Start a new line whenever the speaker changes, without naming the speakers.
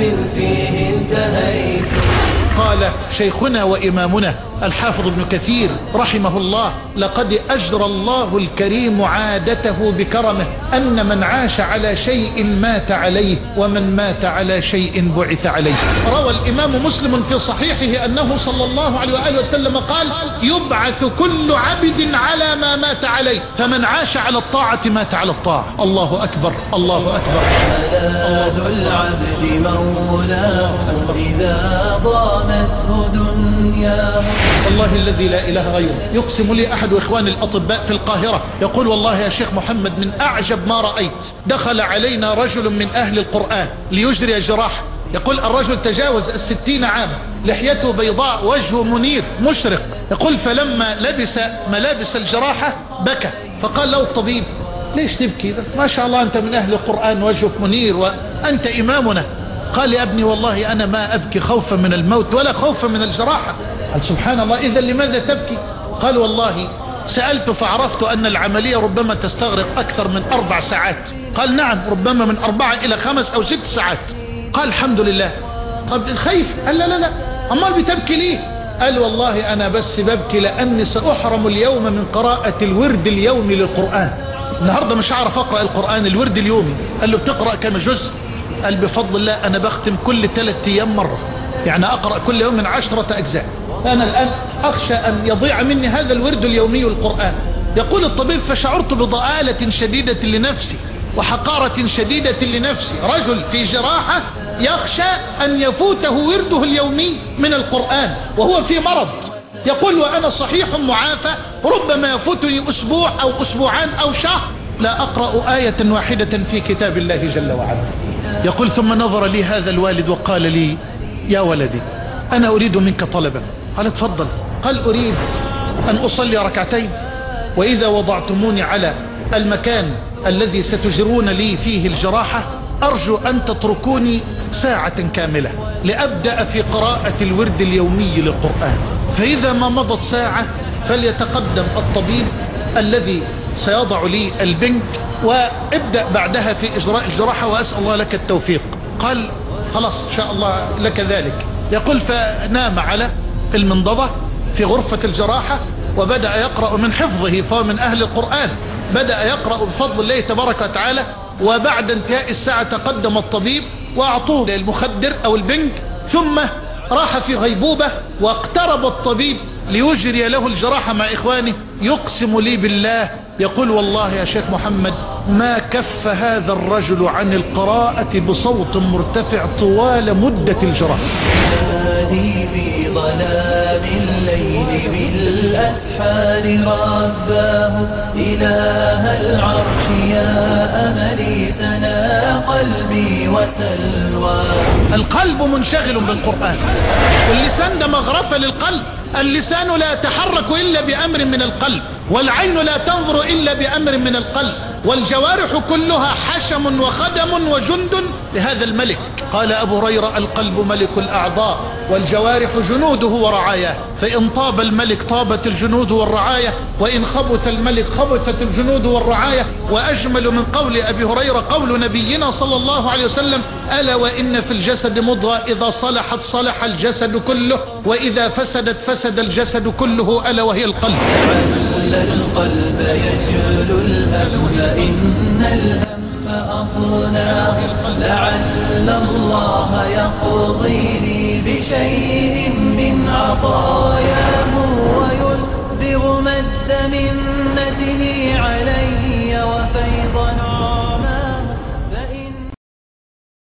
في شيخنا وإمامنا الحافظ ابن كثير رحمه الله لقد أجرى الله الكريم عادته بكرمه أن من عاش على شيء مات عليه ومن مات على شيء بعث عليه. روى الإمام مسلم في صحيحه أنه صلى الله عليه وآله وسلم قال يبعث كل عبد على ما مات عليه فمن عاش على الطاعة مات على الطاعة. الله أكبر الله أكبر.
ملاذ العبد مولاه إذا دنياه
والله الذي لا إله غيره يقسم لي أحد إخواني الأطباء في القاهرة. يقول والله يا شيخ محمد من أعجب ما رأيت. دخل علينا رجل من أهل القرآن ليجري جراحة يقول الرجل تجاوز الستين عاما. لحيته بيضاء وجهه منير مشرق. يقول فلما لبس ملابس الجراحة بكى. فقال له الطبيب ليش تبكي؟ ما شاء الله أنت من أهل القرآن وجهك منير وأنت إمامنا. قال يا ابني والله أنا ما أبكي خوفا من الموت ولا خوفا من الجراحة. قال سبحان الله إذا لماذا تبكي؟ قال والله سألت فعرفت أن العملية ربما تستغرق أكثر من أربع ساعات. قال نعم ربما من أربعة إلى خمس أو ست ساعات. قال الحمد لله. طب خايف قال لا لا لا. أمال بتبكي ليه؟ قال والله أنا بس ببكي لأني سأحرم اليوم من قراءة الورد اليومي للقرآن. النهاردة مش هعرف أقرأ القرآن الورد اليومي. قال له بتقرأ كم جزء؟ قال بفضل الله أنا بختم كل ثلاثة أيام مرة. يعني أقرأ كل يوم من عشرة أجزاء. أنا الآن أخشى أن يضيع مني هذا الورد اليومي القرآن. يقول الطبيب فشعرت بضآلة شديدة لنفسي وحقارة شديدة لنفسي. رجل في جراحة يخشى أن يفوته ورده اليومي من القرآن وهو في مرض. يقول وأنا صحيح معافى. ربما يفوتني أسبوع أو أسبوعان أو شهر. لا أقرأ آية واحدة في كتاب الله جل وعلا. يقول ثم نظر لي هذا الوالد وقال لي يا ولدي أنا أريد منك طلبا. قال اتفضل. قال أريد أن أصلي ركعتين وإذا وضعتموني على المكان الذي ستجرون لي فيه الجراحة أرجو أن تتركوني ساعة كاملة لأبدأ في قراءة الورد اليومي للقرآن. فإذا ما مضت ساعة فليتقدم الطبيب الذي سيضع لي البنك وابدأ بعدها في إجراء الجراحة وأسأل الله لك التوفيق. قال خلاص إن شاء الله لك ذلك. يقول فنام على المنضبة في غرفة الجراحة وبدأ يقرأ من حفظه فهو من أهل القرآن. بدأ يقرأ بفضل الله تبارك وتعالى وبعد انتهاء الساعة تقدم الطبيب وأعطوه المخدر أو البنك ثم راح في غيبوبة واقترب الطبيب ليجري له الجراحة مع إخوانه. يقسم لي بالله يقول والله يا شيخ محمد ما كف هذا الرجل عن القراءة بصوت مرتفع طوال مدة الجراحة.
في ظلام الليل بالأسحار رباه إله العرش يا أملي سنا قلبي وسلواه
القلب منشغل بالقرآن. واللسان ده مغرفة للقلب. اللسان لا يتحرك إلا بأمر من القلب والعين لا تنظر إلا بأمر من القلب. والجوارح كلها حشم وخدم وجند لهذا الملك. قال أبو هريرة القلب ملك الأعضاء والجوارح جنوده ورعاياه فإن طاب الملك طابت الجنود والرعاية وإن خبث الملك خبثت الجنود والرعاية. وأجمل من قول أبي هريرة قول نبينا صلى الله عليه وسلم ألا وإن في الجسد مضغة إذا صلحت صلح الجسد كله وإذا فسدت فسد الجسد كله ألا وهي القلب.
القلب يجل الهم إن الهم أطناه لعل الله يقضي لي بشيء من عطاياه ويسبغ مد منته علي